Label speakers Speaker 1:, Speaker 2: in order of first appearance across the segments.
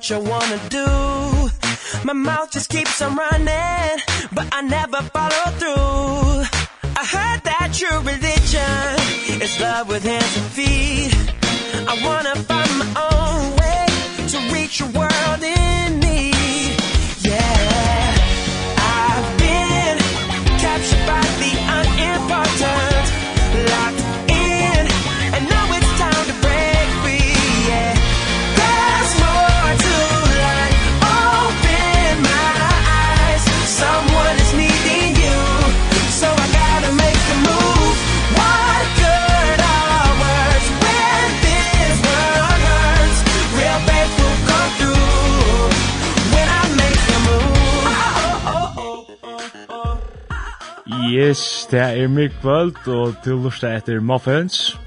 Speaker 1: much I wanna do. My mouth just keeps on running But I never follow through. I heard that your religion Is love with hands and feet. I wanna find my own way To reach your world
Speaker 2: Yes, det er mig kvöld, og du lusta etter Muffins.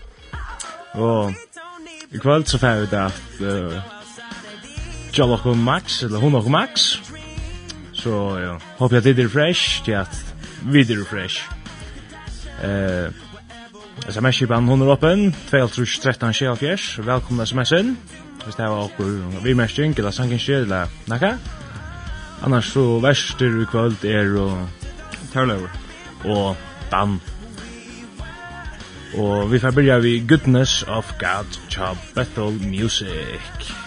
Speaker 2: Og i kvöld så fer vi det at uh, Jallok og Max, eller hun og Max. Så ja, håper jeg det er fresh, til at vi er fresh. Uh, SMS-kipan hun er åpen, 2.13.24, velkommen SMS-en. Hvis det var okkur vimerskjeng, eller sangenskjeng, eller nakka. Annars så verster i kvöld er og... Tarlauer og Dan. Og vi får börja vi Goodness of God, Cha Battle Music.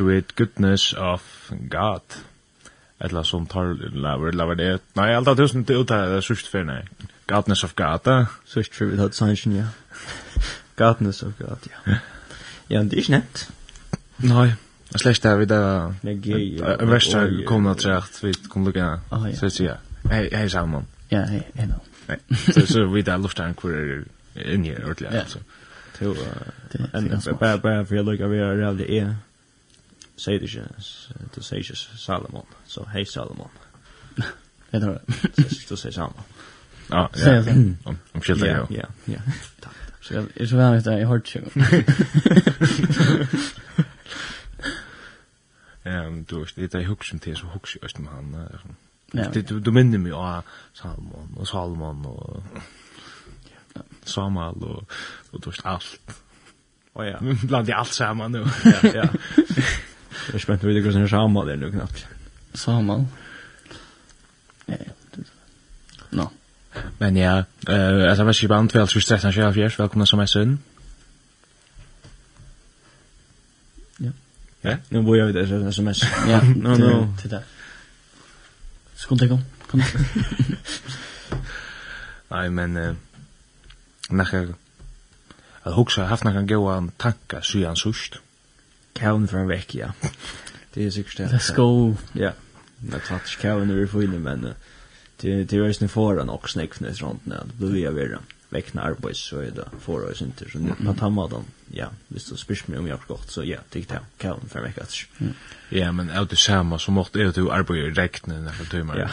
Speaker 3: filled with goodness of God.
Speaker 4: Eller som tar laver laver det. Nei, alt Nej, tusen til som det utar sust för nej. Godness of God.
Speaker 5: Eh? Sust för det sanction ja. Godness of God ja. Ja, det
Speaker 4: är snett. Nej. Jag
Speaker 5: släckte här vid
Speaker 4: det. Jag
Speaker 5: värsta
Speaker 4: kom att säga att vi kom
Speaker 6: lucka.
Speaker 4: Så att säga. Hej, hej Salman.
Speaker 6: Ja, hej, hej
Speaker 4: då. Så så vi där luftar en kvar
Speaker 6: in
Speaker 4: här
Speaker 5: ordentligt alltså.
Speaker 6: Till
Speaker 5: en bara bara för jag lukar vi är det är sier det ikke, du sier ikke Salomon, så hei Salomon.
Speaker 6: Jeg tror det.
Speaker 5: Du sier Salomon.
Speaker 4: Ja, ja,
Speaker 6: ja.
Speaker 4: Om skilt det,
Speaker 5: ja.
Speaker 4: Ja,
Speaker 5: ja.
Speaker 6: Så jeg er så vanlig at jag har hørt
Speaker 4: Ehm du vet det är huxen till så huxi öst med han liksom. Du du minner mig av Salmon och Salmon och Samal och och du vet allt.
Speaker 5: Och ja,
Speaker 4: bland det allt samman nu.
Speaker 5: Ja, ja. Jag är spänd vid hur Samuel är nu
Speaker 6: knappt. Samuel? Nej, Nå.
Speaker 4: Men ja, eh alltså vad ska man väl så stressa sig fjärs. Välkomna som är sön.
Speaker 6: Ja.
Speaker 4: Ja,
Speaker 5: nu bor jag vid det SMS.
Speaker 6: Ja,
Speaker 5: no no.
Speaker 6: Titta. Ska inte gå. Kom.
Speaker 4: Nej, men eh nachher. Jag har också haft några goda tankar, så jag har
Speaker 5: Kaun från veck, ja. Det är sikkert det.
Speaker 6: Let's go.
Speaker 5: Ja. Jag tar inte kaun över för men det det är ju snäff föran och snäckfnäs runt när det blir jag vidare. Väckna arbets så är det för oss inte så nu man tar. Ja, visst så spyrs mig om jag gått, så ja, det där kaun från veck att.
Speaker 4: Ja, men out det samma så måste det ju arbeta räkna när för timmar.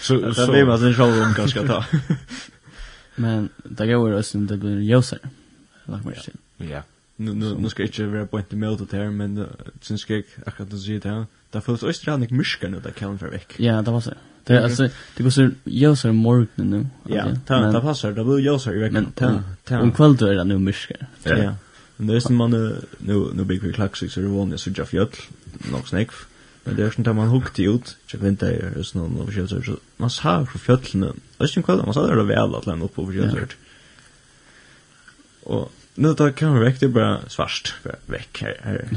Speaker 5: Så
Speaker 4: så
Speaker 5: det blir man sen själv om ganska ta.
Speaker 6: Men det går ju sen det blir ljusare. Lagt mer till.
Speaker 4: Ja
Speaker 5: nu nu nu ska jag inte vara på inte med det här men sen ska jag akkurat det så där där förs östra nick nu där kan för veck
Speaker 6: ja det var så det är alltså det går så jag så morgon nu
Speaker 5: ja ta ta passar det vill jag så i veckan
Speaker 6: Men
Speaker 5: ta ta
Speaker 6: om kväll då är det nu mischkan
Speaker 4: ja
Speaker 5: men det är som man nu nu big vi klaxig så det var så jag fjöll nog snack Men det är sånt där man hukt ut. Jag vet inte är det någon av så Man sa för fjällen. Det är kväll. Man sa det väl att lämna upp på kjötsort. Och nu tar kan vi väck det bara svart väck här.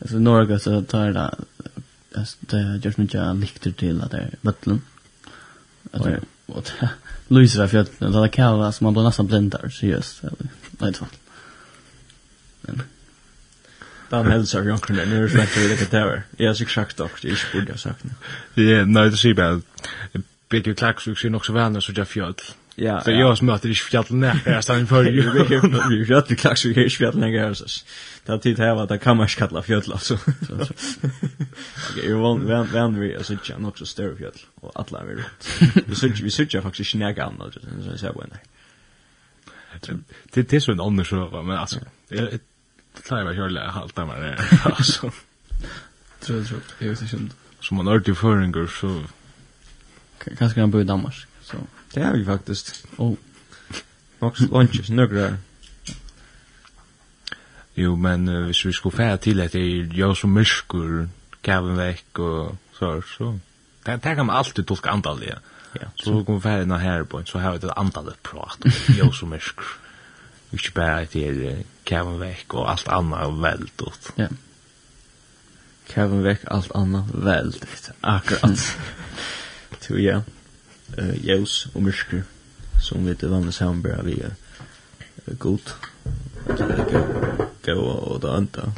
Speaker 6: Alltså några så tar det alltså det görs nog likter till att det är vatten. Alltså vad Louise var fjärd det där kalla som man blir nästan blind där så just eller nej. Men
Speaker 5: Dan hälsar jag kunde nu så att det kan ta. Ja, så exakt också, det är ju borde jag sagt.
Speaker 4: Ja, nej det ser bara. Bitte klack så också vänner så jag fjärd.
Speaker 5: Ja.
Speaker 4: Så jag som möter i fjällen när jag stannar för ju.
Speaker 5: Vi vet vi klaxar i fjällen när jag så. Det tid här var det kan man kalla fjäll alltså. Okej, vi vann vann vann vi alltså inte något så större fjäll och alla är runt. Vi söker vi söker faktiskt snäga annat så så så här
Speaker 4: Det det är så en annan så men alltså det tar jag väl halt där men alltså.
Speaker 6: Tror tror jag vet inte.
Speaker 4: Som man har till föringar så
Speaker 6: kanske kan bo i Danmark så.
Speaker 5: Det har vi faktiskt.
Speaker 6: Och
Speaker 5: nog lunches några.
Speaker 4: Jo, men uh, hvis vi skulle fære til at det er jo som myskur, kæven vekk og så, så. Det, det kan man alltid tolka andalig,
Speaker 5: ja.
Speaker 4: Ja, så kom vi fære innan her på, så har vi det andalig prat, jo som myskur. Ikke bare at det er kæven vekk og alt annet er veldig.
Speaker 6: Ja.
Speaker 5: Kæven vekk, alt annet veldig. Akkurat. Så ja uh, ljøs og myrker som vi til vanlig samarbeid vi er uh, god gå og det andre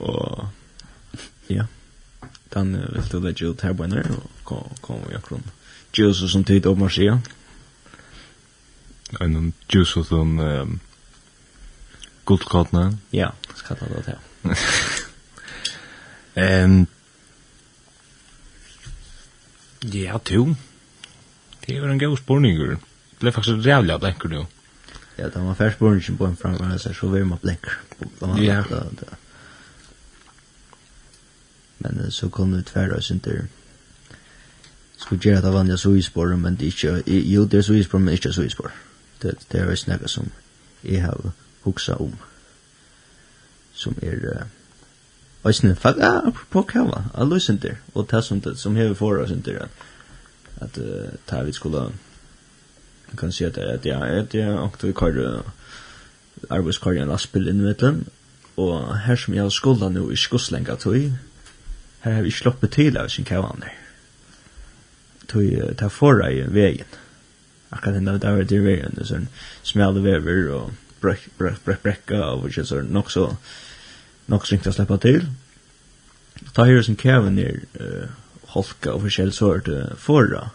Speaker 5: og ja. Den uh, vil du legge ut her på henne og kom vi akkurat Jesus som tid om å
Speaker 4: en en Jesus som um, godkatene
Speaker 5: ja, skal ta det til
Speaker 4: Ehm Ja, to. Det var en god spurningur. Det blev faktisk rævlig av blenker, du.
Speaker 5: Ja, det var færre spurningen på en framgående, så så vi må blenker.
Speaker 4: Ja.
Speaker 5: Men så kom det tverre og synter. Skulle gjøre at det vanlige suispor, men det ikke, jo, det er suispor, men ikke suispor. Det, det er snakka som jeg har huksa om, som er... Uh, Og jeg fuck, ah, på kava, a lusindir, og det som det, som hever for oss indir, at, at uh, ta vi skulle, kan si at, at är at ja, og vi kar, arbeidskar i en lastbil innmittlen, og her som jeg har skulda nu i skoslenga tog, her har vi sloppet til av sin kavan der. Tog, ta forra i vegin, akkurat henda det davar til er sånn smal vever og brekka brek brekka og brekka og brekka og brekka og nok ringt å slippe til. Ta her som Kevin er uh, holka og forskjell så er det forra.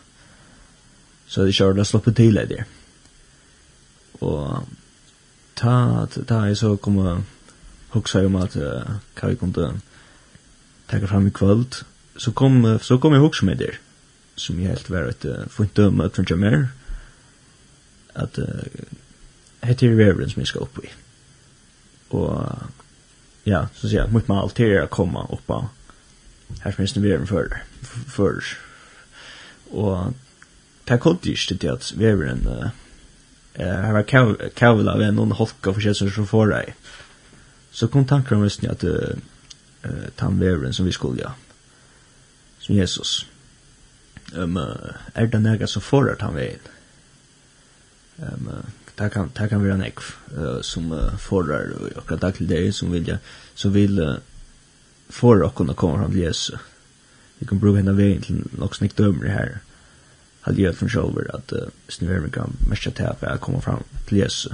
Speaker 5: Så det kjører det slappet til det. Og ta, ta er så kom og hoksa om at uh, hva vi kunne takke fram i kvöld. Så kom, så kom jeg hoksa med der, som jeg helt var et uh, funnet dømme at funnet mer. At uh, hette er reveren som jeg skal opp i. Og ja, så sier jeg, mot meg man alltid att komma upp på här finns det vägen før, før. Og det er inte det att vi är en här var kavla av en holka för sig som får dig så kom tankar om just att uh, tandvävren som vi skulle ja, som Jesus. Um, uh, er det några som får att han vägen um, uh, det kan det kan vara nek uh, som uh, förrar och akkurat där det som vill jag så vill uh, för att kunna komma fram till Jesus. Vi kan bruka henne vägen till något snyggt dömer här. Hade jag från shoulder att uh, snöver kan mest att här att komma fram till Jesus.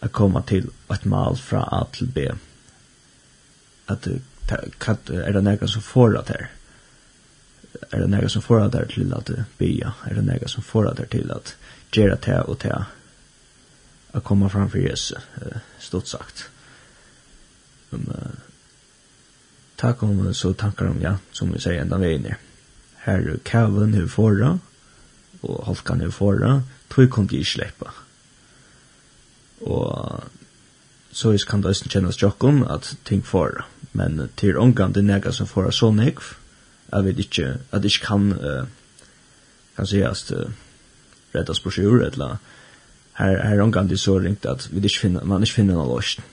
Speaker 5: Att komma till ett mål från A till B. Att kat är det några som får det här. Är det några som får det här till att bya Är det några som får det här till att göra det och det? att komma framför Jesus stort sagt. Um, uh, tack om så tankar om ja som vi säger ända vägen ner. Här är Calvin hur förra och Halkan hur förra tror kom det släppa. Och så is kan det inte kännas jokom att tänk förra. Men till omgang det nega som förra så nekv, jag vet inte att ikke kan uh, kan sägas uh, rettas på sjur, eller här här det så ringt att vi inte finner man inte finner någon lösning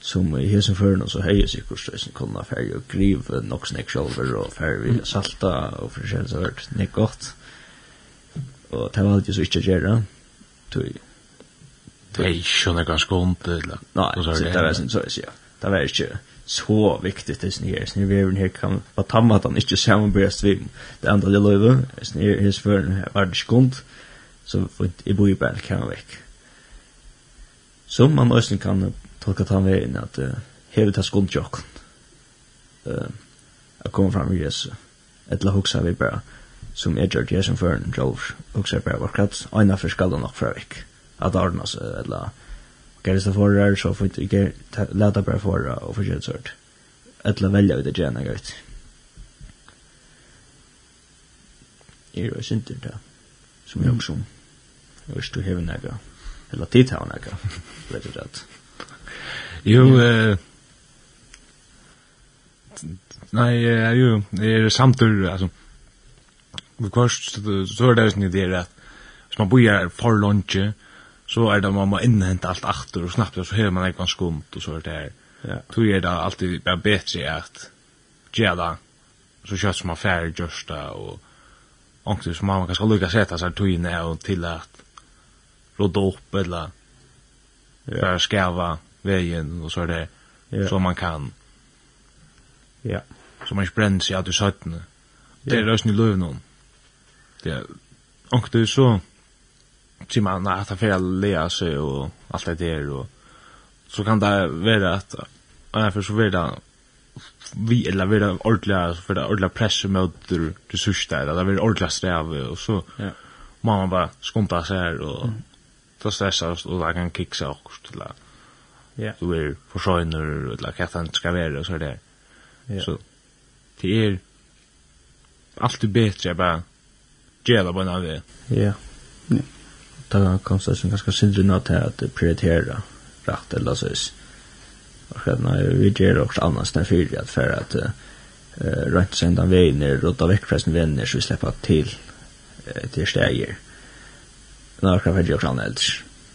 Speaker 5: som i hesen förn och så höjer sig kursen kunna färg och griv nog snack shoulder och vi salta och så vart det gott och det var alltid så inte
Speaker 4: göra till Nej, sjönne ganske ondt, eller.
Speaker 5: Nej, det var sånn, så jeg sier. Det var ikke så viktigt det Sånn her, vi her här kan vad tamma at han ikke sammanbörst vi det andre lille løyve. Sånn her, his förn var det ikke ondt så i bor ju bara kan man väck. Så man måste kan tolka ta med in att hevet har skuld jock. Eh a komma fram med Jesus. Ett la huxa vi bara som är George Jason för en George huxa bara vad kaps ena för skallen och för veck. Att ordnas eller Gerist det for her, så får inte läta bara förra og försöka sort. Ett la välja ut det gärna gott. Er jo sinter det som jag också. Jeg vet du hever nega. Eller tid hever nega. Vet du det?
Speaker 4: Jo, eh... nei, jo, jeg er samtur, altså, Vi kvart, så er det jo det er at, hvis man bor for lunge, så er det man må innhente alt aktor og snabbt, så hever man ikke ganske skumt, og så er det her.
Speaker 5: Ja.
Speaker 4: Tog er det alltid bare bedre at gjøre så kjøtt som man færre gjørsta, og ångtig som man kan skal lukka seta seg tøyne og til at rådde upp eller yeah. bara skäva vägen och så är det
Speaker 5: ja.
Speaker 4: som man kan.
Speaker 5: Ja.
Speaker 4: Så man bränner sig att i sötten. Yeah. Det är rösten i löven om. Det är, och det är så till man att han får lära sig och allt det där och så kan det vara att därför så blir det vi eller vi det ordliga för det ordliga press mot det resurser där det blir ordliga sträv och så
Speaker 5: ja.
Speaker 4: man bara skonta sig här och mm för stressas och jag kan kicka också till
Speaker 5: Ja.
Speaker 4: Du är forsøgner, och hva han skal være, og så där.
Speaker 5: Ja.
Speaker 4: Så det är alltid bättre bara gela på en vi.
Speaker 5: Ja.
Speaker 6: Ja.
Speaker 5: Da kan så sen ganska synd nåt här att prioritera rätt eller så. Och sen när vi gör också annars när för att för att eh rätt sända vänner och ta veckfresten vänner så vi släppa till till stäger. Nå, jag kan väl göra något äldre.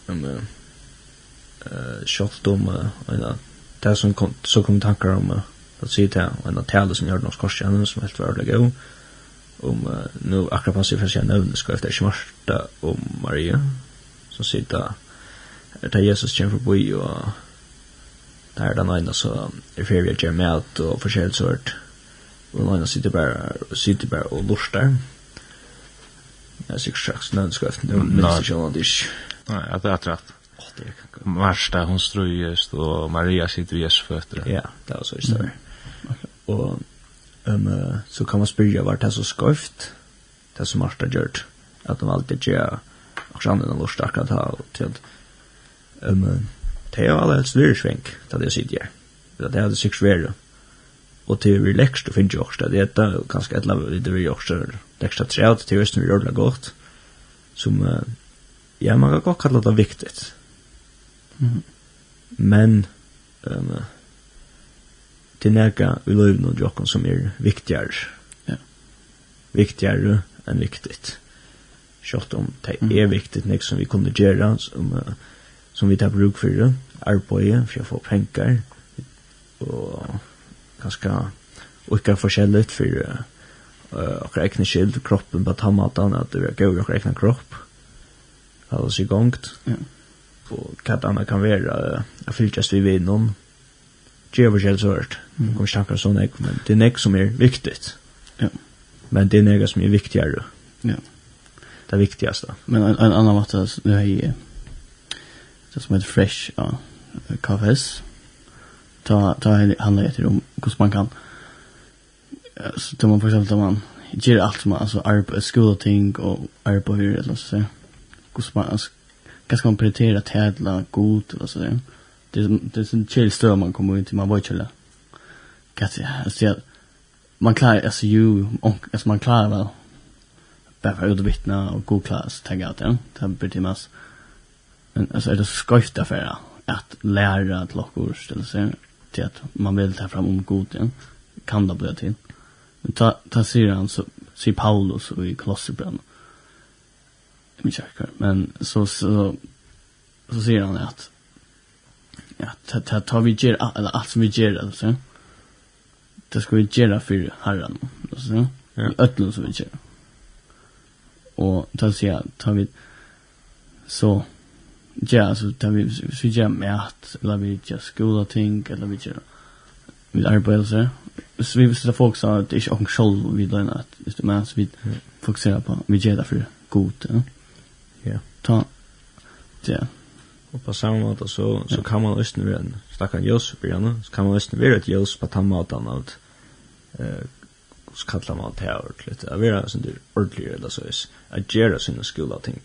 Speaker 5: Men uh, shot om en det som kom så kom tankar om uh, att se det en av tale som gjør något korsen som helt var det god, om uh, nu akkurat på sig för sig nämnde skal efter smarta og Maria som så er det Jesus kommer förbi og där er den ene, så er ferie vi ger med og forskjellig sort og den ene sitter bare, sitter bara och lustar Jag ser strax när ska efter nu minns jag inte.
Speaker 4: Nej, att det
Speaker 5: är rätt.
Speaker 4: Marsta hon ströjes och Maria sitter i fötter.
Speaker 5: Ja, det var så historia. Och ehm så kan man spyrja vart det så skövt. Det som Marsta gjort att de alltid gör och sen den lust att ha till ehm det er jo är alldeles lyrsvänk da det sitter. Det er det sikkert värre og til vi lekst og finner jokst det eta, og kanskje etla litt vi jokst og lekst at treet til vi gjør det godt, som, ja, man kan godt kalla det viktig. Mm. Men, um, til nega i løyven og jokken som er viktigere,
Speaker 6: ja.
Speaker 5: viktigere enn viktig. Kjort om det er viktig nek som vi kunne gjøre, som, uh, som vi tar bruk for det, arbeid, for å få penger, og ganske ikke forskjellig for uh, akkurat egne skyld, kroppen på tammatan, at det er gøy akkurat egne kropp, alle i gongt,
Speaker 6: ja.
Speaker 5: og hva det andre kan være, uh, jeg fyltes vi vid noen, gjør forskjellig så hørt, mm. kommer ikke tanker sånn, men det er nek som er viktig,
Speaker 6: ja.
Speaker 5: men det er nek som er viktigere,
Speaker 6: ja.
Speaker 5: det er viktigste.
Speaker 6: Men en, en annan måte, nu har jag, det som heter Fresh, ja, KFS, ja, ta ta handla det om hur man kan så tar man för exempel man ger allt som alltså arbete skola ting och arbete hur eller så hur man ganska man prioritera tädla god eller så det är det är en chill stör man kommer inte man vet eller kanske alltså man klarar alltså ju alltså man klarar väl bara för att vittna och god klass tagga ut den tabber till mass men alltså är det skojt affär att lära att lockor ställa sig till att man vill ta fram om god igen. Kan det bli till. Men ta, ta säger han så, säger Paulus och i Kolosserbrevet. Jag minns inte men så, så, så säger han att ja, ta, ta, ta vi ger, eller allt som vi ger, alltså. Det ska vi göra för Herren alltså.
Speaker 4: Ja.
Speaker 6: Ötlund som vi ger. Och ta sig ta vi, så, ja, så där vi så gör mat eller vi gör skola ting eller vi gör vi arbetar så. Så vi vill folk sa att det är inte själv vi då att just det men så vi fokuserar på vi gör det för gott. Ja.
Speaker 5: Ja.
Speaker 6: Ta. Ja.
Speaker 5: Och på samma måte så så kan man östen vara en stackare Josef igen så kan man östen vara ett Josef på tammatan att eh så kallar man det här ordentligt. Att vara sån där ordentligt eller så. Att göra sina skola ting.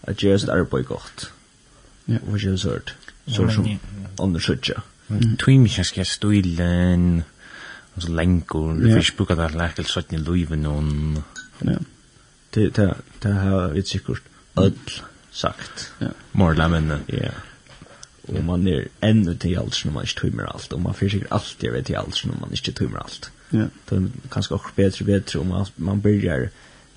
Speaker 5: Att göra sitt arbete gott.
Speaker 6: Ja.
Speaker 5: which is hurt. Så som undersøkja.
Speaker 4: Tvim mi kanskje stuilen, og så lengur, det fyrir spukka der lekkel søtni luiven og...
Speaker 6: Ja,
Speaker 5: det det det har vi sikkert öll sagt.
Speaker 4: Morla menne.
Speaker 5: Ja. Og man er enda til alt når man ikke tøymer alt, og man fyrir sikkert alltid ved til alt når man ikke tøymer alt.
Speaker 6: Ja.
Speaker 5: Det er kanskje også bedre og bedre, og man, man byrjar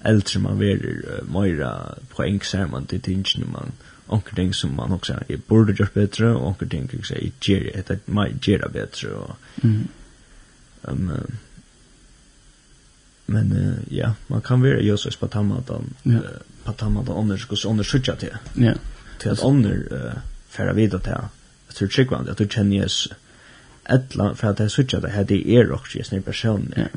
Speaker 5: eldre man verir uh, møyra poeng ser man til tingene man onker ting som man också jeg burde gjort bedre, og onker ting som jeg gjør, det att man ger det bättre och
Speaker 6: mm.
Speaker 5: um, men uh, ja man kan være ju så på tamatan
Speaker 6: ja.
Speaker 5: uh, på tamatan annars kus annars skjuta til.
Speaker 6: ja
Speaker 5: Til at annor uh, færa vidare til, jeg tror tryggvande att du känner jes ettla för att jag skjuta det här det er også jes ni personen.
Speaker 6: ja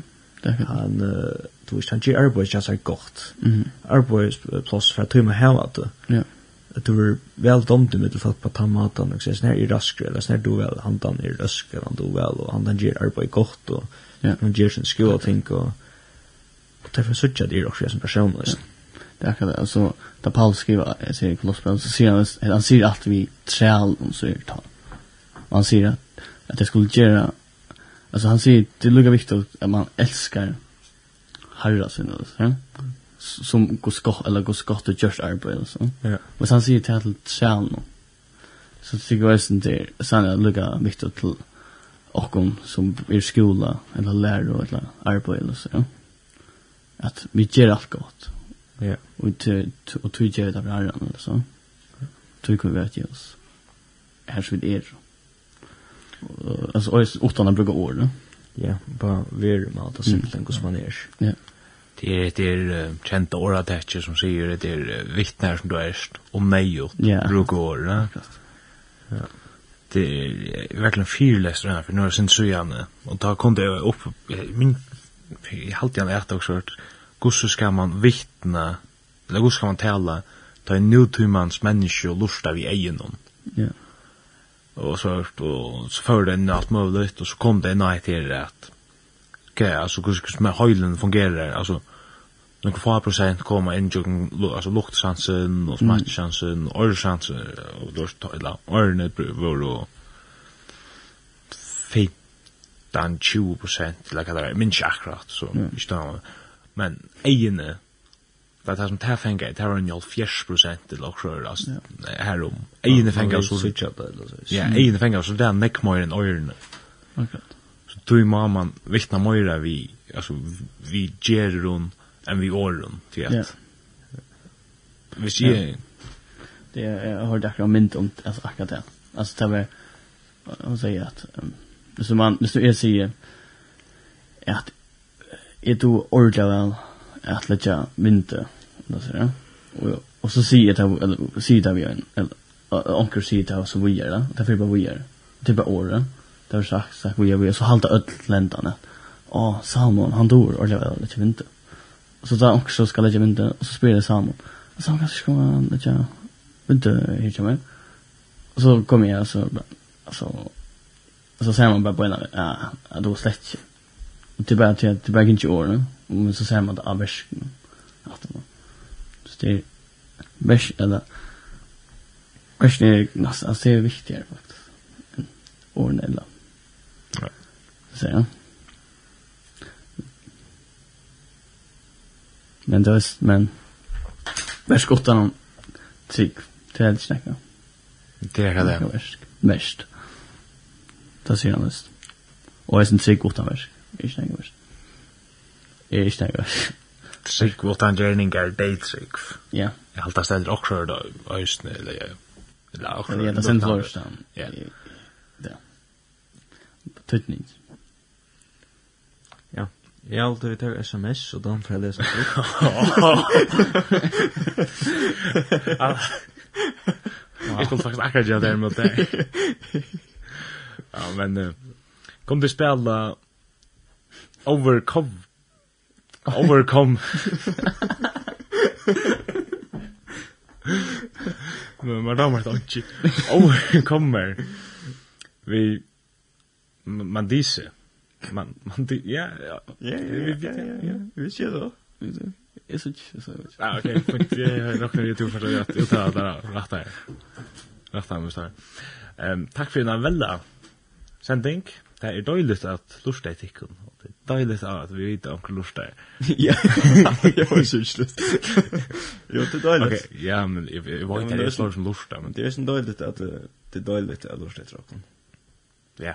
Speaker 5: han uh, du visst han ger arbetsplats är gott mm. arbetsplats för att du må ha det
Speaker 6: ja
Speaker 5: att det var väl dumt med folk på tomaten och så när i raskre eller så du väl han dan i raskre han du väl och han dan ger arbete gott och
Speaker 6: ja.
Speaker 5: han ger sin skola tänk och och därför så tjänar det också som person alltså
Speaker 6: Det är det alltså där Paul skriver jag säger Kolosserbrevet så ser han han säger att vi träl om så är det tal. Han säger att att det skulle göra alltså han säger det är lika viktigt att man älskar Herren sin alltså. Ja? som går skott eller går skott och just arbete så.
Speaker 5: Ja.
Speaker 6: Men han säger till att själ nu. Så det går sen där sen att lucka viktigt till och om som i skola eller lärare eller arbete eller så. Ja. Att vi gör allt gott.
Speaker 5: Ja.
Speaker 6: Och till och tog gör det bra eller så. Tog Tycker vi att oss. här så det är. Alltså utan att bruka ord.
Speaker 5: Ja, bara vi är med att simpelt gå som man är.
Speaker 6: Ja
Speaker 4: det er det uh, kjente ordatcher som sier det er uh, vittnar som du är om mig och
Speaker 6: brukar
Speaker 4: år. Ja. Det är verkligen fyrläst den här för det sin sujane och ta kom det upp min jag halte jag lärt också hört gosse ska man vittna eller gosse ska man tala ta en nutymans människa och lusta vid egenom.
Speaker 6: Ja.
Speaker 4: Och så och så för den allt möjligt och så kom det en night till att okay, alltså hur ska med höjlen fungerar alltså några få procent komma in jugen alltså luktchansen och smackchansen och ölchansen och då står eller örne var och fint dan 20 procent eller vad det är min chakrat så i stan men egna Det er som det här fängar, det här en jävla fjärs procent eller också rör, alltså, här om. Egna fängar så... Ja, egna fängar så det är näckmöjren öjren.
Speaker 6: Akkurat
Speaker 4: så tog må man vittna mera vi alltså vi ger hon än vi år till att.
Speaker 6: Ja.
Speaker 4: Vi ser
Speaker 6: det jag har akkurat om om alltså akkurat det. Alltså det var hon säger att så man så är säger att är du ordla väl att lägga vinter alltså ja. Och och så säger det eller säger det vi en eller onkel säger det så vi gör det. Därför bara vi gör. Typ bara året det har sagt, sagt vi vi så halta öll ländarna. Åh, Salmon, han dör, och jag vet inte vinter. Så där också ska lägga vinter, och så spelar Salmon. Och så kanske ska man lägga vinter hit till mig. Och så kommer jag, så, alltså, så säger man bara på en ja, ja då släcks. Och det är bara till att det bara inte år nu. Men så säger man att, ja, bärs. Så det är bärs, eller, bärs är nästan, alltså det är viktigare faktiskt. Åren eller Så. Men det är men värst gott om tyg till helt snacka.
Speaker 4: Det är det.
Speaker 6: Värst. Värst. Det ser han ut. Och är sen tyg gott om värst. Är snäcka värst. Är snäcka värst.
Speaker 4: Tyg gott om gärningar dejtryg.
Speaker 6: Ja.
Speaker 4: Jag haltar ständer också då ösn eller jag. Eller
Speaker 6: också. Ja, det sen först.
Speaker 4: Ja.
Speaker 5: Ja. Tutnings. Jeg har alltid tar sms, og da får jeg lese det.
Speaker 4: Jeg skulle faktisk akkurat gjøre det mot deg. Ja, men Uh, kom du spela Overcome. Overcome. Men man damer det ikke Overcomer. Vi Man Mandise man man det ja ja.
Speaker 5: Ja ja ja vi ser då
Speaker 6: är så så
Speaker 4: ja okej men jag har nog när jag för att jag tar där rätt där rätt där måste jag ehm tack för den välda sending. Det är dåligt att lusta i tikken det är dåligt att vi vet om lusta
Speaker 5: ja. Jag var så slut jo det är dåligt okej
Speaker 4: ja men jag var inte så som lusta men
Speaker 5: det är så dåligt att det är dåligt att lusta i tikken
Speaker 4: ja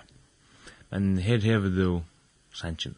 Speaker 4: men
Speaker 2: her
Speaker 4: hever du sannsyn.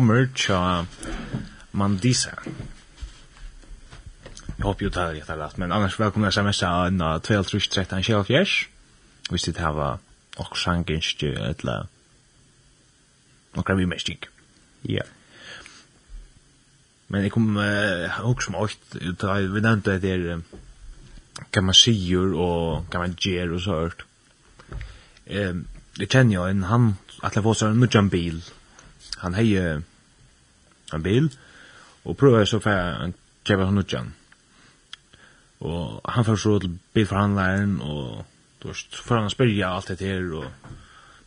Speaker 4: kommer tja Mandisa. Jag hoppas ju tar det rätt, men annars välkomna sms av en 12-13-24. Hvis det her var och sjangensk eller några vi mest ikke.
Speaker 5: Ja.
Speaker 4: Men jeg kom uh, också med åkt, vi nevnte att det är kan man sier og kan man gjør og så hørt. Ehm, det känner jag en han att det var så en bil han hei en bil, og prøver så for han kjøper han utjan. Og han får så til bilforhandleren, og då får han spyrja alt det her, og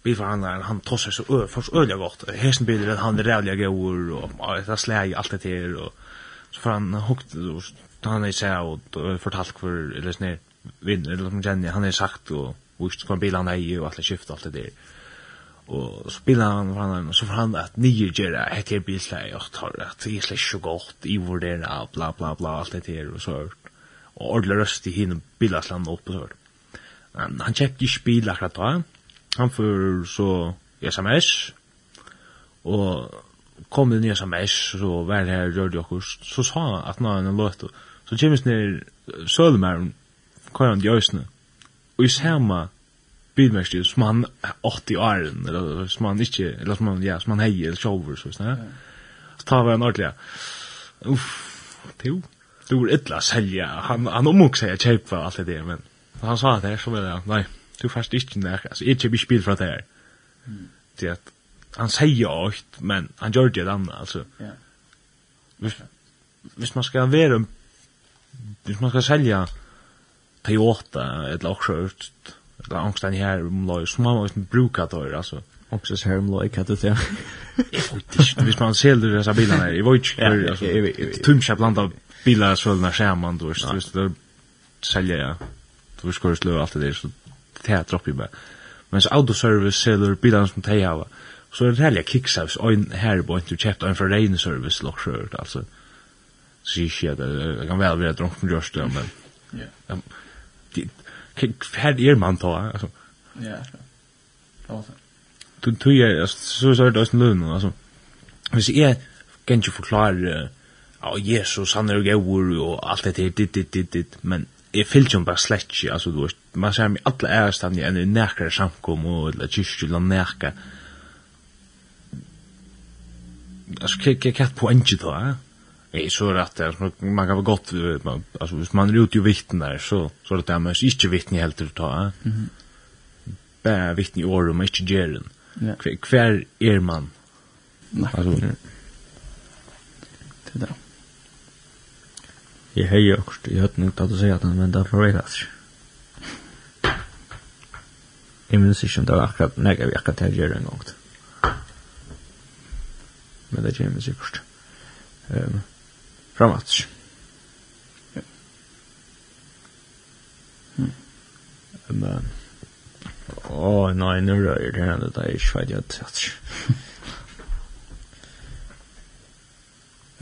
Speaker 4: bilforhandleren, han tossar så ø, først øyelig godt, Hesen bilen, han er rævlig gaur, og det slæg alt det her, og så får han hukt, og han er seg, og fortalt hvor, eller snir, vinner, eller som Jenny, han er sagt, og vist hva bil han eier, og alt det skift, alt det der og spila han for han, så får han at nye gjøre, hette jeg bilslag, og tar at det er slik så godt, i vurdera, bla bla bla, alt det her, og så og ordentlig røst i hinn bilagslandet opp, og så Men han kjekk ikke bil akkurat da, han får så sms, og kom det nye sms, så var det her, gjør det okkur, så sa han at nå er en løt, så kjemmes ned Sølmeren, kvar han i øysene, og i samme bilmärke som han 80 år eller som han inte eller som han ja som han hejer eller shower så snä. Så tar vi en ordliga. Uff. Jo. Du var illa sälja. Han han omog sig att köpa allt det men han sa att det så väl nej. Du fast inte när alltså inte vi spel för det här. Det att han säger åt men han gör det annat alltså.
Speaker 6: Ja.
Speaker 4: Visst visst man ska vara visst man ska sälja Toyota eller också Det er angsten her om omløy, så må man må ikke bruke det her, altså.
Speaker 5: Angst den her omløy, kan du det?
Speaker 4: Jeg vet ikke, hvis man ser det disse bilene her, jeg vet ikke, altså, tumskja blant av bilar sølna skjermen, du vet, du vet, du selger, ja, du vet, skor sløy alt det der, så det er dropp i meg. Men så autoservice selger bilene som de har, så er det herlige kicksavs, og en her på en du kjøpt, og en fra regne service, lokskjørt, altså. Så jeg sier ikke, at det kan vel være drunk med gjørst, men, hver er man ta?
Speaker 6: Ja, ja.
Speaker 4: Du, du er, så så er det også lønnen, altså. Hvis jeg kan ikke forklare, ja, Jesus, han er jo gøyver, og alt det her, dit, dit, dit, dit, men jeg fyllt jo bare slett ikke, altså, du vet, man ser meg alle ærestand, enn i nærkere samkom, og eller kyrkje, eller nærkere. Altså, hva er det på enke da, ja? är så rätt där. Man kan väl gott man, alltså hvis man är ute i vikten där så så det där men inte vikten helt att ta. Eh? Mm -hmm. Bara vikten i år och man inte
Speaker 6: ger
Speaker 4: den. Ja. Kvar är man.
Speaker 6: Nej.
Speaker 4: Alltså,
Speaker 6: det där.
Speaker 5: Jag höjer också. Jag hade inte att säga att han väntar för mig alltså. Jag minns inte om det var akkurat, när jag akkurat det gör en gång. Men det gör mig säkert. Um, framåt.
Speaker 6: Ja.
Speaker 5: Hmm. Men, åh, oh, nei, nu røyer det henne, det er ikke veit jeg tatt.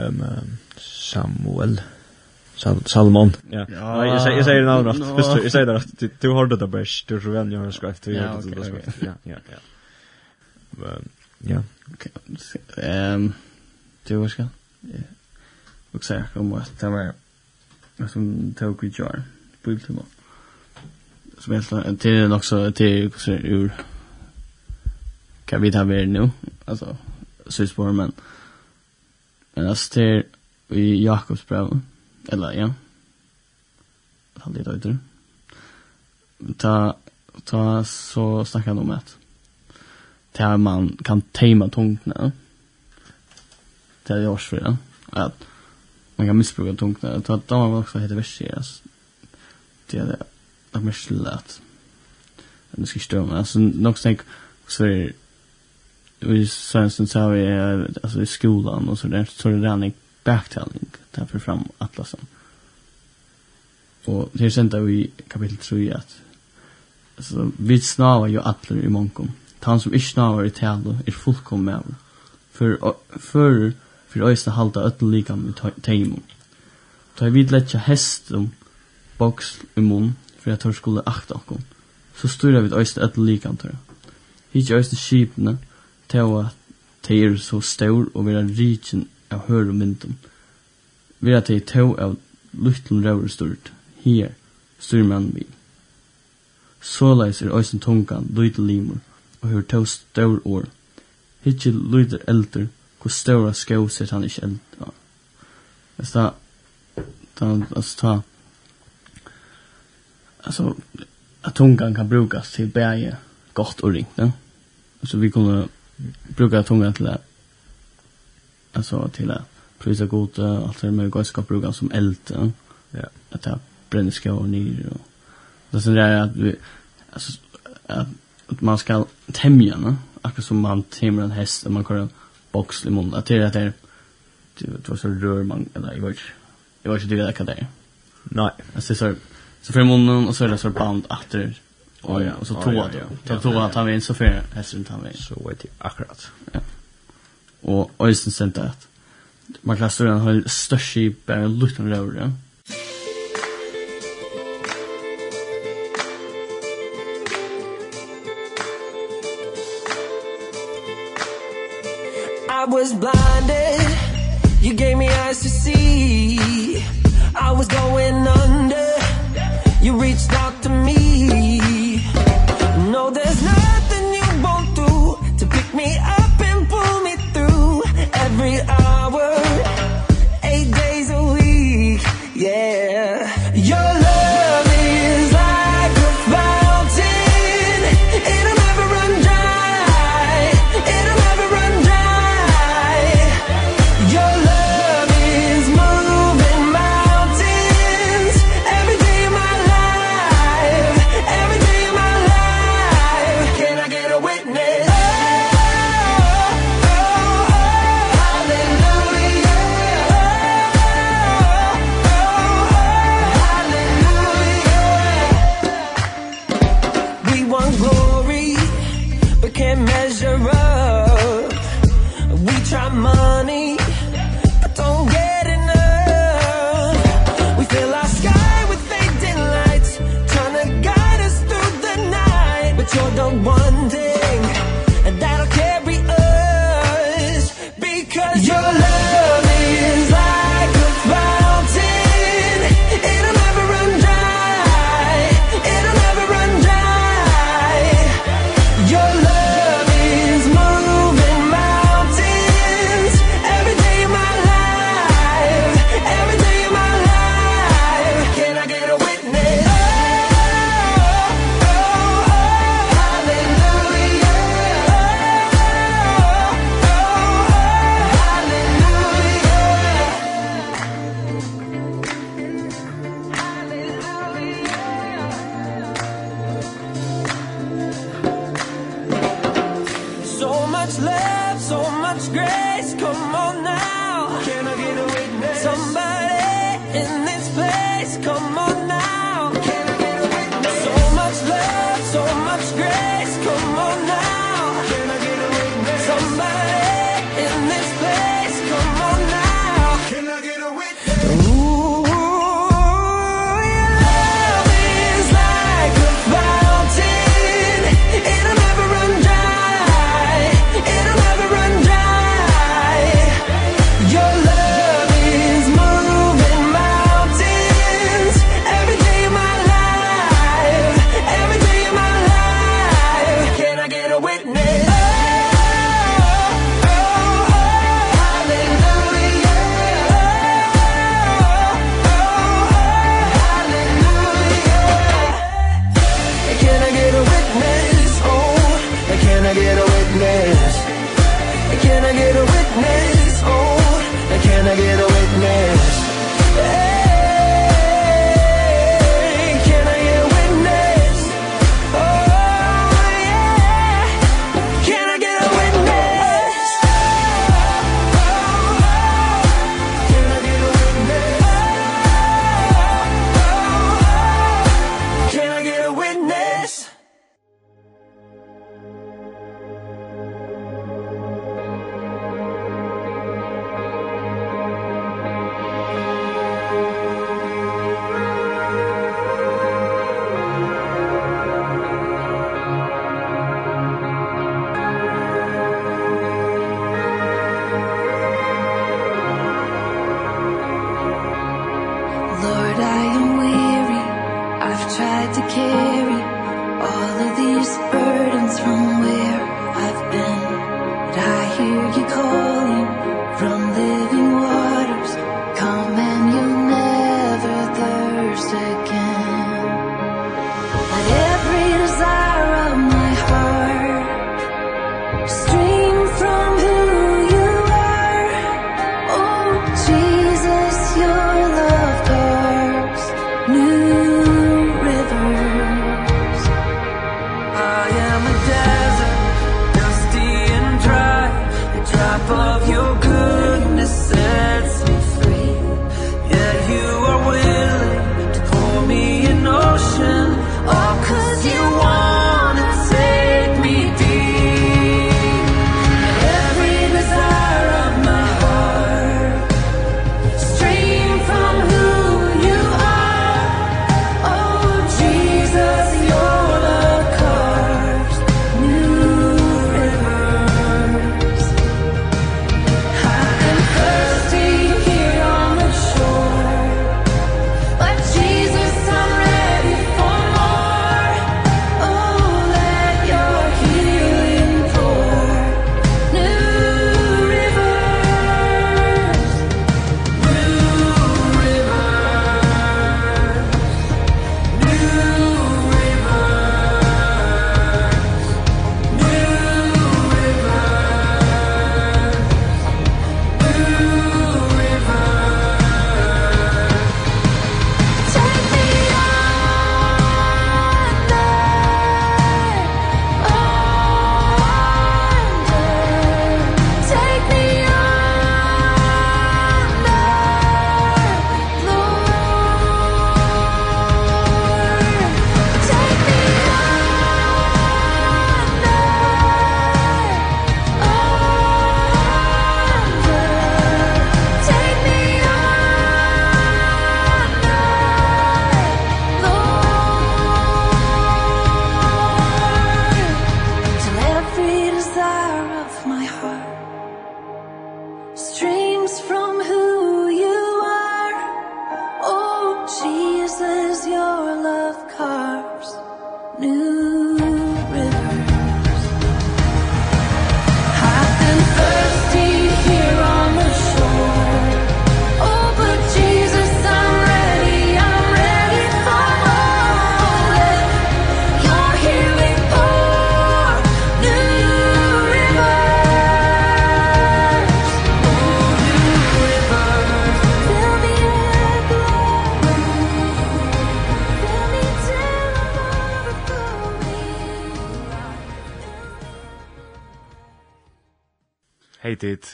Speaker 5: um, Samuel, Sal Salmon. Ja.
Speaker 6: ja.
Speaker 5: Nej, jag säger jag säger namn rätt. Visst, jag säger det rätt. Du, du hörde det bäst. Du tror väl jag har skrivit. Du hörde det
Speaker 6: bäst.
Speaker 5: Ja, ja, ja. Men, ja.
Speaker 6: Ehm, du vad ska? Ja och säga om att det var som tog i jar på ultima som helt en till också till ur kan vi ta mer nu alltså så spår men men alltså till i Jakobs brev eller ja. Han det då ta ta så snackar de om att där man kan tejma tungna det är årsfria att man kan missbruka tungt att ta dem också heter verseras det är det. Att mer slätt det ska stöma alltså nog tänk så är vi sen så vi alltså i skolan och så där. Så det där ni backtelling. Därför fram atlasen. Och det är sen där vi kapitel 3 att alltså vi snavar ju atler i monkom han som ikke snavar i talo er fullkommer för för fyrir eisne halda öll likam i teimum. Ta vi letja hestum boks i mun fyrir at hver skulle akta okkum, så styrir vi eisne öll likam tørra. Hitja eisne skipene til at te er så stor og vera rikin av hørum myndum. Vera te to av luktlun røver stort, her styr man vi. Såleis er eisne tungan, lytel limur, og hver to stor år. Hitja lytel eldur, hur stora skåset han inte eld. Alltså ta alltså ta alltså att tungan kan brukas till bäge gott och ringt. Ja? Så vi kommer bruka tungan till att alltså till att prisa gott allt det med ska bruka som eld. Ja.
Speaker 4: ja.
Speaker 6: Att ta bränna och ner och det sen är att vi alltså att man ska tämja, va? Akkurat som man tämjer en häst, man kan box i munnen. Att det är att det det var så rör man eller jag vet jag vet inte det kan det.
Speaker 4: Nej.
Speaker 6: Alltså så så för munnen och så är det så band efter. Och ja, och så två då. Två att han vinner så för hästen han vinner.
Speaker 4: Så vet jeg akkurat. Ja.
Speaker 6: Och och sen sent att man kan stå en hel störst i bara lutan rör. Ja.
Speaker 1: I was blinded. You gave me eyes to see. I was going under. You reached out to me. No there's no in
Speaker 4: the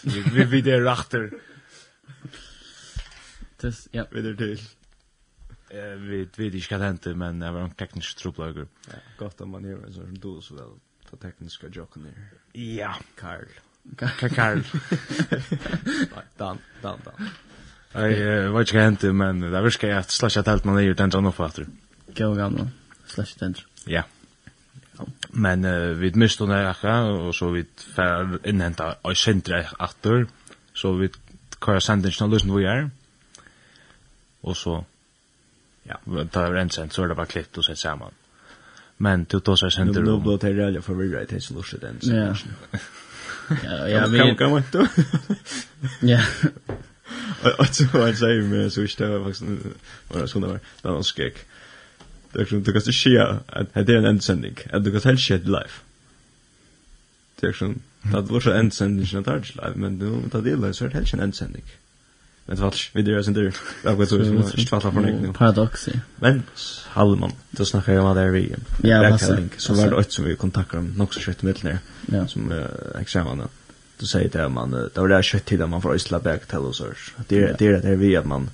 Speaker 4: vid. Vi vi är rachter.
Speaker 6: Det ja.
Speaker 4: Vi det till. Eh vi vet inte ska hända men det var en teknisk trubbelager.
Speaker 5: Ja, gott om man gör så som då så väl ta tekniska jocken där.
Speaker 4: Ja,
Speaker 5: Karl.
Speaker 4: Karl.
Speaker 5: Dan, dan, dan.
Speaker 4: Jag vet inte hände men det var ska jag slasha helt man är ju den som uppfattar.
Speaker 6: Gå gamla. Slash den.
Speaker 4: Ja. Men uh, vi miste henne akka, og så vi fer innhenta og sentre atter, så vi kører sendingen og løsene vi er. Og så, ja, da er en sendt, så er det bare klippt og sett sammen. Men til då så sender
Speaker 5: du...
Speaker 4: Nå
Speaker 5: blir det røyla forvirra i tins lorset den
Speaker 6: sendingen. Ja, ja, vi...
Speaker 5: Kan man ikke?
Speaker 6: Ja.
Speaker 5: Og så var han sier med, så ikke det var faktisk, var det sånn var, det var en skrekk. Ja. Actually, du kan se säga att det är en ändsändning. Att du kan helt shit live. Det är actually, det var så ändsändning som tar är live, men du tar det live så är det helt en ändsändning. Men det var vi det är sen där. Jag vet så inte vad för någonting.
Speaker 6: Paradox. ja.
Speaker 5: Men Hallman, då snackar jag om det där vi.
Speaker 6: Ja,
Speaker 5: backhandling.
Speaker 6: Så
Speaker 5: var det ett som vi kontaktar om också skött med
Speaker 6: där.
Speaker 5: Som examen. Då säger det man det var det skött till man får isla back till så. Det är det där vi att man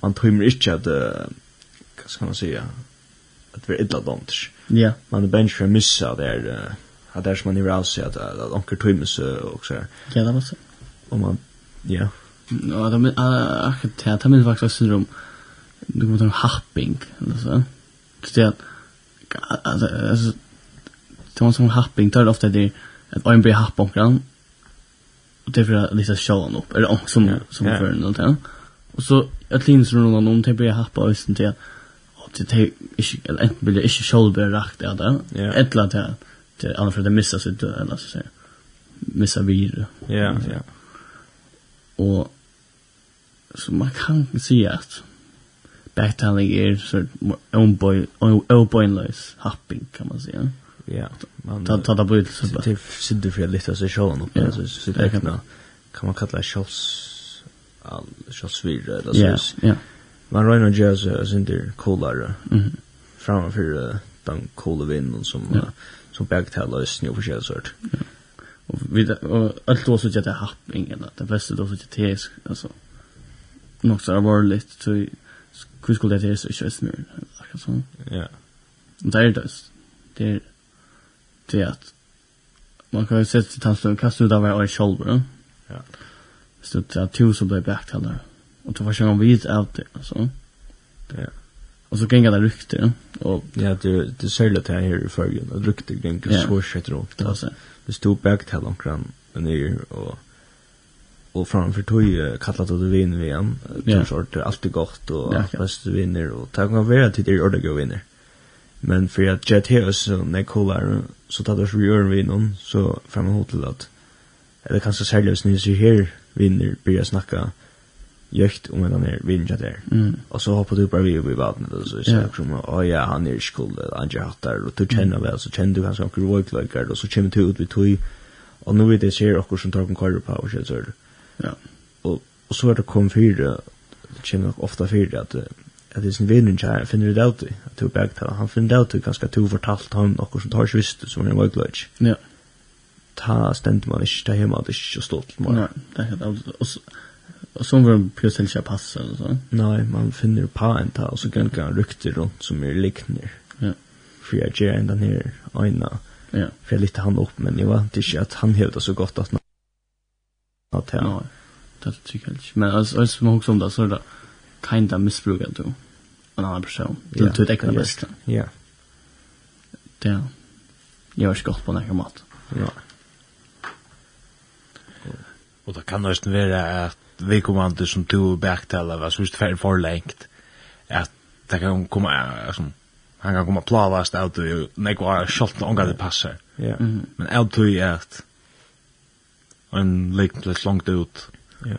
Speaker 5: man tror inte att vad ska man säga att vi är illa dånt.
Speaker 6: Ja.
Speaker 5: Man är bench för missa där att där som man är alls att att onkel Thomas och så här.
Speaker 6: Ja, det var så.
Speaker 5: Om man ja.
Speaker 6: Ja, det men akkurat det, det faktiskt syndrom. Du kommer ta happing eller så. Så det alltså alltså det var som happing tar ofta det att en blir happ omkring och det är för att lite sjåan upp eller som som för något där. Och så att linsen runt om det blir happ och sen till det är inte eller inte blir det inte shoulder rakt där
Speaker 5: Ja.
Speaker 6: Ett lat här. Det annars för det missar sig då eller så säger. Missa vi.
Speaker 5: Ja, ja.
Speaker 6: Och så man kan se att backtelling är så onboy onboyless hopping kan man säga.
Speaker 5: Ja. Man
Speaker 6: tar tar det på så bara.
Speaker 5: Det sitter för lite så showen upp så sitter
Speaker 6: kan
Speaker 5: kan man kalla shows all shows vidare eller så.
Speaker 6: Ja, ja
Speaker 5: man røyner gjør seg og sin der kolere uh, den coola vinden som
Speaker 6: ja.
Speaker 5: uh, som bergtaler i snö för sort.
Speaker 6: Ja. Och vi och allt då så jätte happing eller det bästa då så jätte tes alltså nog så var lite så hur skulle det tes så just nu alltså.
Speaker 5: Ja.
Speaker 6: Det är det. Det är det att man kan ju sätta sig till tansen ut av en shoulder.
Speaker 5: Ja.
Speaker 6: Så det är två så blir bergtaler. Mm. Och då var jag vid att alltså.
Speaker 5: Ja.
Speaker 6: Och så gänga där rykte och
Speaker 5: ja det det säljer det här i förgen och rykte kring så shit runt
Speaker 6: alltså.
Speaker 5: Det stod bak till omkring ner och och framför tog kallat att du vinner vi igen. Det sort alltid gott och
Speaker 6: fast
Speaker 5: du vinner och tack kan vara till det ordet går vinner. Men för att jet här så när kollar så tar det så gör vi någon så fram hotellat. Eller kanske säljer oss ni så här vinner börja snacka gjøkt om en annen vinner til
Speaker 6: Mm.
Speaker 5: Og så hoppet du bare vi i baden, og så sier jeg som, å ja, han er ikke cool, han er hatt der, og du kjenner vel, så kjenner du hans anker vågløyker, og så kommer du ut ved tog, og nå vet jeg ser akkur som tar en kvar på, og så er
Speaker 6: det.
Speaker 5: Og, og så er det kom fyra, det kommer nok ofta fyra, at, at det er sin vinn kjær, finner det ut i, at du bæg til, han finner det ut i, ganske at fortalt han, akkur som tar ikke visst, som er en vågløyker.
Speaker 6: Ja.
Speaker 5: Ta stendt man ikke, ta hjemme, det er ikke stått.
Speaker 6: Nei, det er helt avsluttet. Och så var det plötsligt ska passa eller så.
Speaker 5: Nej, man finner på en ta och så kan kan rykte runt som är liknande.
Speaker 6: Ja.
Speaker 5: För jag ger ända ner ena.
Speaker 6: Ja.
Speaker 5: För jag lite han upp men det var inte att han hävdar så gott att man att
Speaker 6: han.
Speaker 5: Nej.
Speaker 6: Det tycker jag inte. Men alltså alltså man också om det så där kan det missbrukar du. En annan person. Det
Speaker 5: är
Speaker 6: det
Speaker 5: egna
Speaker 6: bästa.
Speaker 5: Ja.
Speaker 6: Det. Jag har skott på något mat.
Speaker 5: Ja.
Speaker 4: Och det kan nästan vara att vi vikommande som du baktala va så just för for lengt, at det kan komma altså, han kan komma plavast ut och nek var shot noen gang det passar.
Speaker 5: Ja.
Speaker 4: Men out to är att en litt langt ut.
Speaker 5: Ja.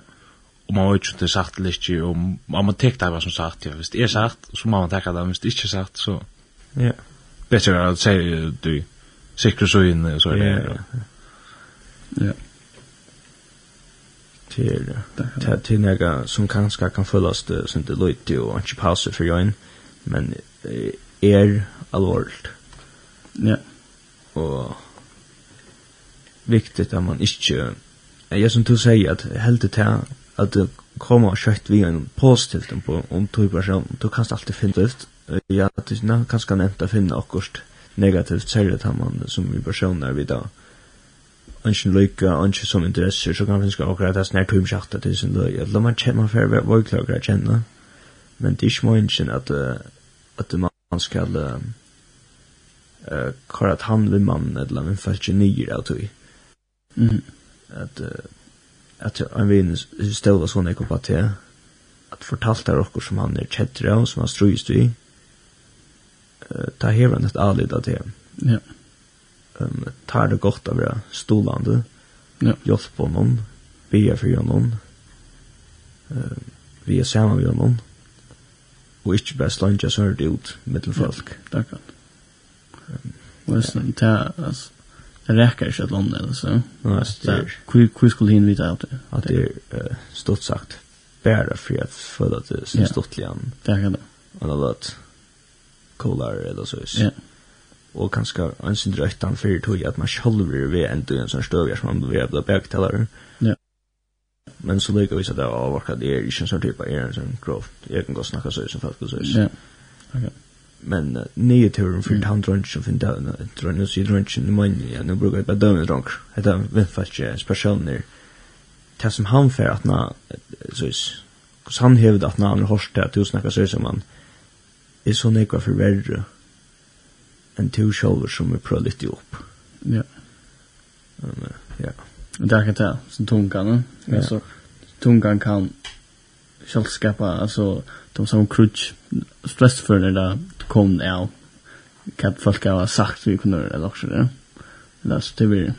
Speaker 4: og man vet ikke om det er sagt eller ikke, og man må täckt det som sagt ja. hvis det er sagt så må man tekke det, hvis det ikke er sagt så.
Speaker 5: Ja.
Speaker 4: Bättre att säga du säkert så in så är det.
Speaker 5: Ja
Speaker 6: til
Speaker 5: til til nega som kanskje kan følast som det løyt og ikke pause for join men er alvorligt.
Speaker 6: Ja.
Speaker 5: Og viktigt at man ikke jeg som du sier at heldig til at det kommer kjøtt vi en positivt på om to person du kan alltid finne ut ja, det kan kanskje nevnt å finne akkurat negativt særlig at man som vi personer videre anki lykka, anki som interesser, så kan finska okra at det er snart tumsjakta til sin løy. La man kjent man fyrir vøykla okra kjenne, men det er ikke må mye at, at man skal uh, kvar at han vil mann eller man får ikke nyer av tog.
Speaker 6: Mm.
Speaker 5: At, uh, at han vil ståla sånn ekko på til, at fortalt er okkur som han er kjettere, og som han strøyest i, uh, ta hever han et alit av det.
Speaker 6: Ja.
Speaker 5: Yeah um, tar det godt av det stolande,
Speaker 6: ja.
Speaker 5: hjelp på noen, be for noen, uh, vi er sammen med noen, og ikke bare slanje så hørt ut mittel folk.
Speaker 6: Ja, det kan. Um, og jeg snakker til, altså, det räcker ikke at eller så.
Speaker 5: Nei, det er...
Speaker 6: Hvor skulle hun vite av det?
Speaker 5: At det er uh, stort sagt, bare for jeg føler at det er stort igjen.
Speaker 6: Det kan det.
Speaker 5: Og det var kolare, eller så.
Speaker 6: Ja.
Speaker 5: Yeah og kanskje en sin drøytan fyrir tog at man sjálf er ved enn en sånn støvjar som man vil være bæktalar.
Speaker 6: Ja.
Speaker 5: Men så lykker vi seg det av akkurat det er ikke en sånn type er en sånn grov. Jeg kan godt snakka søys som folk og søys.
Speaker 6: Ja. Ok.
Speaker 5: Men uh, nye turen fyrir han drønnsjen finn døgn, drønnsjen, sier drønnsjen, nu mann, ja, nu bruker jeg bare døgn drønnsjen. Hetta vindfalskje, spesialner, det som han fyrir at na, søys, hos han hevd at na, han har hos hos hos hos hos hos hos hos hos hos hos hos hos en to själv som vi prøver litt opp.
Speaker 6: Ja.
Speaker 5: Men, ja.
Speaker 6: Det där kan det som tungan,
Speaker 5: ja.
Speaker 6: alltså tungan kan själv skapa alltså de som crutch stress för det där kom ja kan folk ha sagt vi kunde det också det. Eller så det blir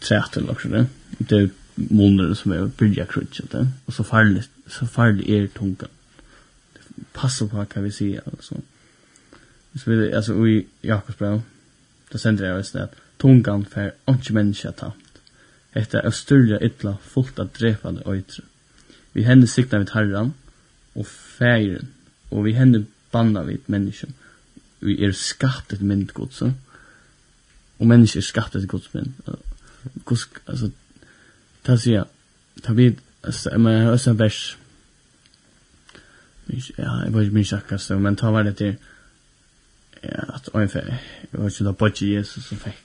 Speaker 6: trätt eller också det. Det är månader som är bygga crutch det. Och så farligt så farligt är tungan. Passa på kan vi se alltså så vi alltså i Jakobsbrev där sänder jag visst att tungan för inte människa tant. Hetta er styrja illa fullt at drepande øytre. Vi henne sikta vid herran og færen, og vi henne banna vid menneskjum. Vi er skattet mynd godse, og mennesker er skattet gods mynd. Gods, altså, ta sier, ta vid, altså, men jeg har også en vers, ja, jeg var ikke minst akkurat, men ta var det til, ja, at en fer, jeg var ikke da bodde Jesus som fikk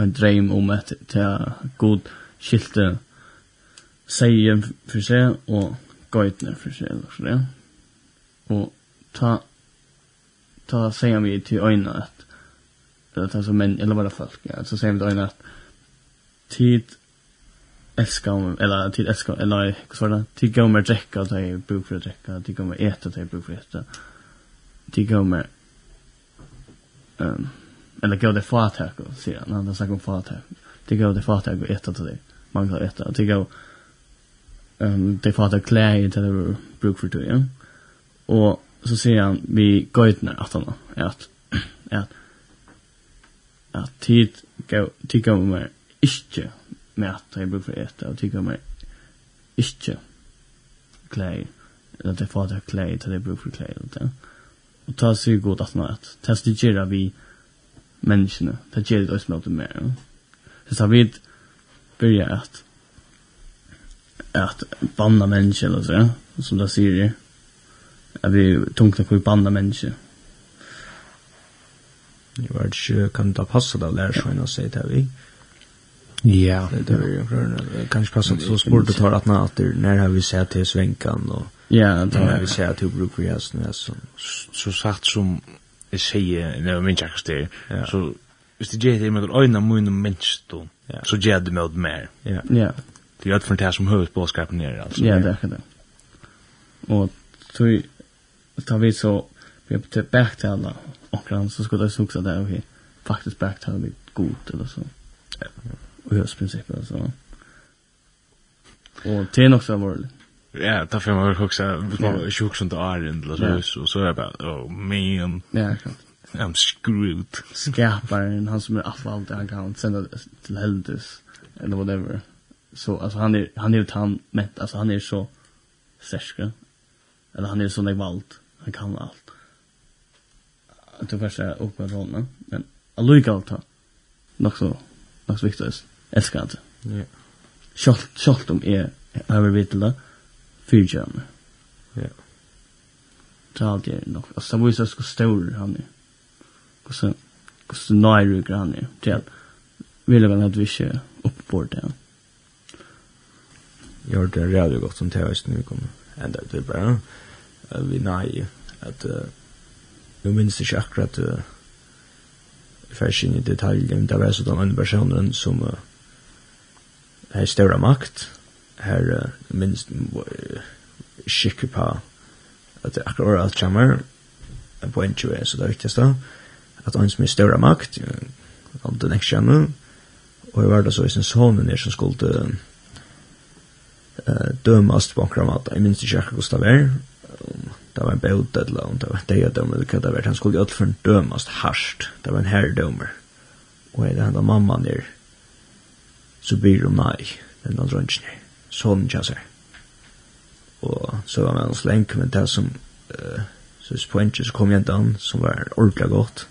Speaker 6: en dreim om at ta god skilte seien for seg og gøytene for seg, eller så det. Og ta, ta sier vi til øynene at, ta som menn, eller bara folk, ja, så sier vi til øynene at tid elskar eller tid elskar eller hur sa det tid går med drekka bruk jag brukar drekka tid går med äta att jag brukar äta de kommer um, eller går det fatak och se när han snackar om fatak. Det går det fatak och äta till det man kan äta det går um, det fatak klä i det bruk för det ja? och så ser han vi gojtna att han att att att tid gå tid kommer inte med att det bruk för äta och tid kommer inte klä eller det fatak klä till det bruk för klä eller det. Och ta sig god att nåt. Testa gera vi människorna. Ta det oss mot mer. Så så vi börja att att banna människor eller så som det säger att vi tungt att banna människor.
Speaker 5: Jag vet inte, kan det passa det där så å sig det vi?
Speaker 4: Ja.
Speaker 5: Det är ju kanske passar så sport att ta att när har vi sett till svänkan och
Speaker 6: Ja, det
Speaker 5: har vi sett att bruk brukar ju hästen så
Speaker 4: Så sagt som jag säger när jag minns det så hvis det gjør det med ögonen mun och minst då så gjør det med mer.
Speaker 5: Ja.
Speaker 6: Ja.
Speaker 4: Det är för det som huvudbudskapen är altså.
Speaker 6: Ja, det er ikke det. Og så tar vi så vi er tilbake til alle, grann så skulle det suxa där faktisk bak til lite gott eller så. Ja. Och hur principen så. Og det er nok så allvarligt.
Speaker 4: Ja, ta fem år också. Man sjuk sånt är
Speaker 6: ändå
Speaker 4: så och så er är bare, oh man.
Speaker 6: Ja, klart.
Speaker 4: I'm screwed.
Speaker 6: Skaparen, han som är affald, han kan sända till helvetes. Eller whatever. Så alltså han är han är ju han mätt alltså han är så särsk. Eller han är så där valt. Han kan allt. Att du första upp med honom. Men alluga allt. Något så något viktigt. Älskar det.
Speaker 4: Ja.
Speaker 6: Schalt schalt om är över vitla fyrtjörn.
Speaker 4: Ja.
Speaker 6: Det er alltid nok. Altså, det var ju så stor han er. Hvordan, hvordan och så nöjryggar han er. Det är vil jeg lägger att vi ikke oppbord det.
Speaker 5: Jag har det redan gott som høysten vi kommer. Enda ut vi bara. Vi nej. Att, vi minns ikke akkurat uh, färsin i detalj. Men det var sådana personer som uh, har større makt her uh, minst skikker på at det akkurat alt kommer på en tjue, så det er viktigste at han som er større makt uh, om den ikke kjenner og jeg var det så i sin sonen er som skulle uh, dømast på akkurat mat jeg minst ikke akkurat hvordan det var. Det var en bøte eller om det var en dødøm eller hva det var. Han skulle jo for en dømast harsht det var en herredømer og jeg det hendet mamma nir så blir hun nei den andre ønskene sånn kjanser. Og så var man så lenk, men det som, uh, så poenget så kom jentan, som var ordentlig godt,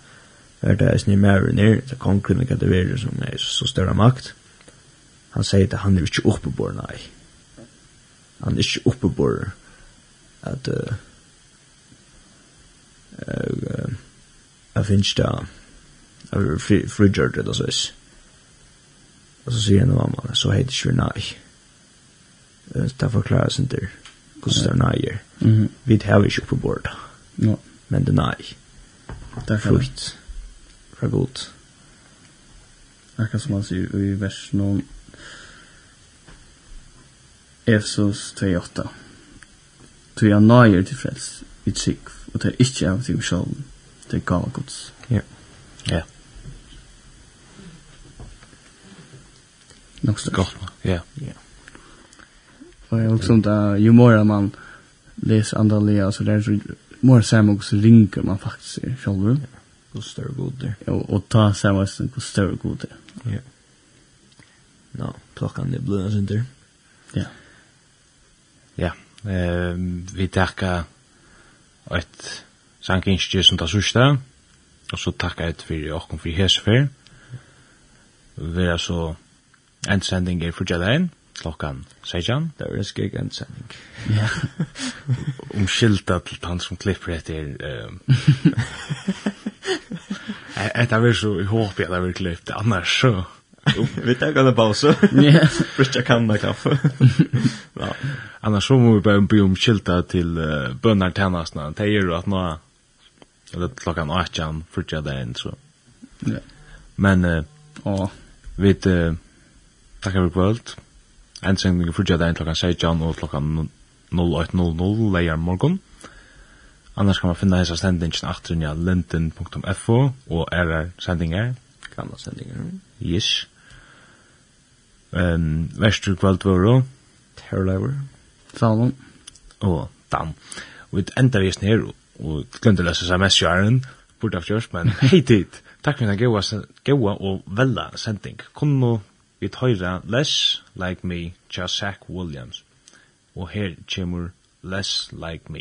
Speaker 5: var det snill mer og ned, det kom kunne ikke det være som er så større makt. Han sier at han er ikke på nei. Han er ikke oppe på, at uh, uh, jeg finnes det jeg frigjør det, det så Og så sier han mamma, så heter det ikke nei. nei det forklarer seg der hvordan det er nøyer. Mm
Speaker 6: -hmm.
Speaker 5: Vi har ikke på bordet.
Speaker 6: No.
Speaker 5: Men det er nøy.
Speaker 6: Det er frukt.
Speaker 5: Fra godt.
Speaker 6: Akkurat som han sier i vers noen Efsos 2.8 Tog jeg nøyer til frels i trygg og det er ikke av sin sjål det er gav gods.
Speaker 4: Ja. Ja.
Speaker 6: Nok størst.
Speaker 4: Godt. Ja.
Speaker 6: Ja. Och jag också inte, jo mer man leser andra lea så er så mer samma så ringer man faktiskt själv. Ja.
Speaker 5: God større god där.
Speaker 6: Ja, Og ta samma som god större god där.
Speaker 5: Ja. Nå, klockan er blir sen där.
Speaker 6: Ja.
Speaker 4: Ja, eh vi tackar ett sankinstjö som tar sørste, og så tackar et för och för hesfer. Vi er så en sändning är för Jadain klokkan 16,
Speaker 5: det er en skik en sending.
Speaker 6: Ja.
Speaker 4: Om skilta til han som klipper etter... Um, Eta vil så, i håper jeg det vil klippe annars så...
Speaker 5: Vi tar en pause.
Speaker 6: Ja.
Speaker 5: Brukja kanna kaffe. ja.
Speaker 4: Annars så må vi bare om skilta til uh, bønnar tennasna. Det er jo at nå... Eller klokkan 18, frutja det inn, så...
Speaker 6: Ja.
Speaker 4: Men... Uh,
Speaker 6: oh.
Speaker 4: Vi... Uh, tackar för kvöld endsending i fyrtja dagen klokka 16 og klokka 08.00 leier morgon. Annars kan man finna hessa sendingen aktrinja linden.fo og er sendingar.
Speaker 5: Gamla sendingar.
Speaker 4: Yes. Um, Vestur kvöldvöru.
Speaker 5: Terrorlever.
Speaker 6: Salon.
Speaker 4: Og Dan. Og vi enda vi her, og glömde lesa sms-jaren, burde av men hei tid. Takk for den gaua og vella sending. Kom Vi tøyra Less Like Me tja Zach Williams. Og her kjemur Less Like
Speaker 1: Me.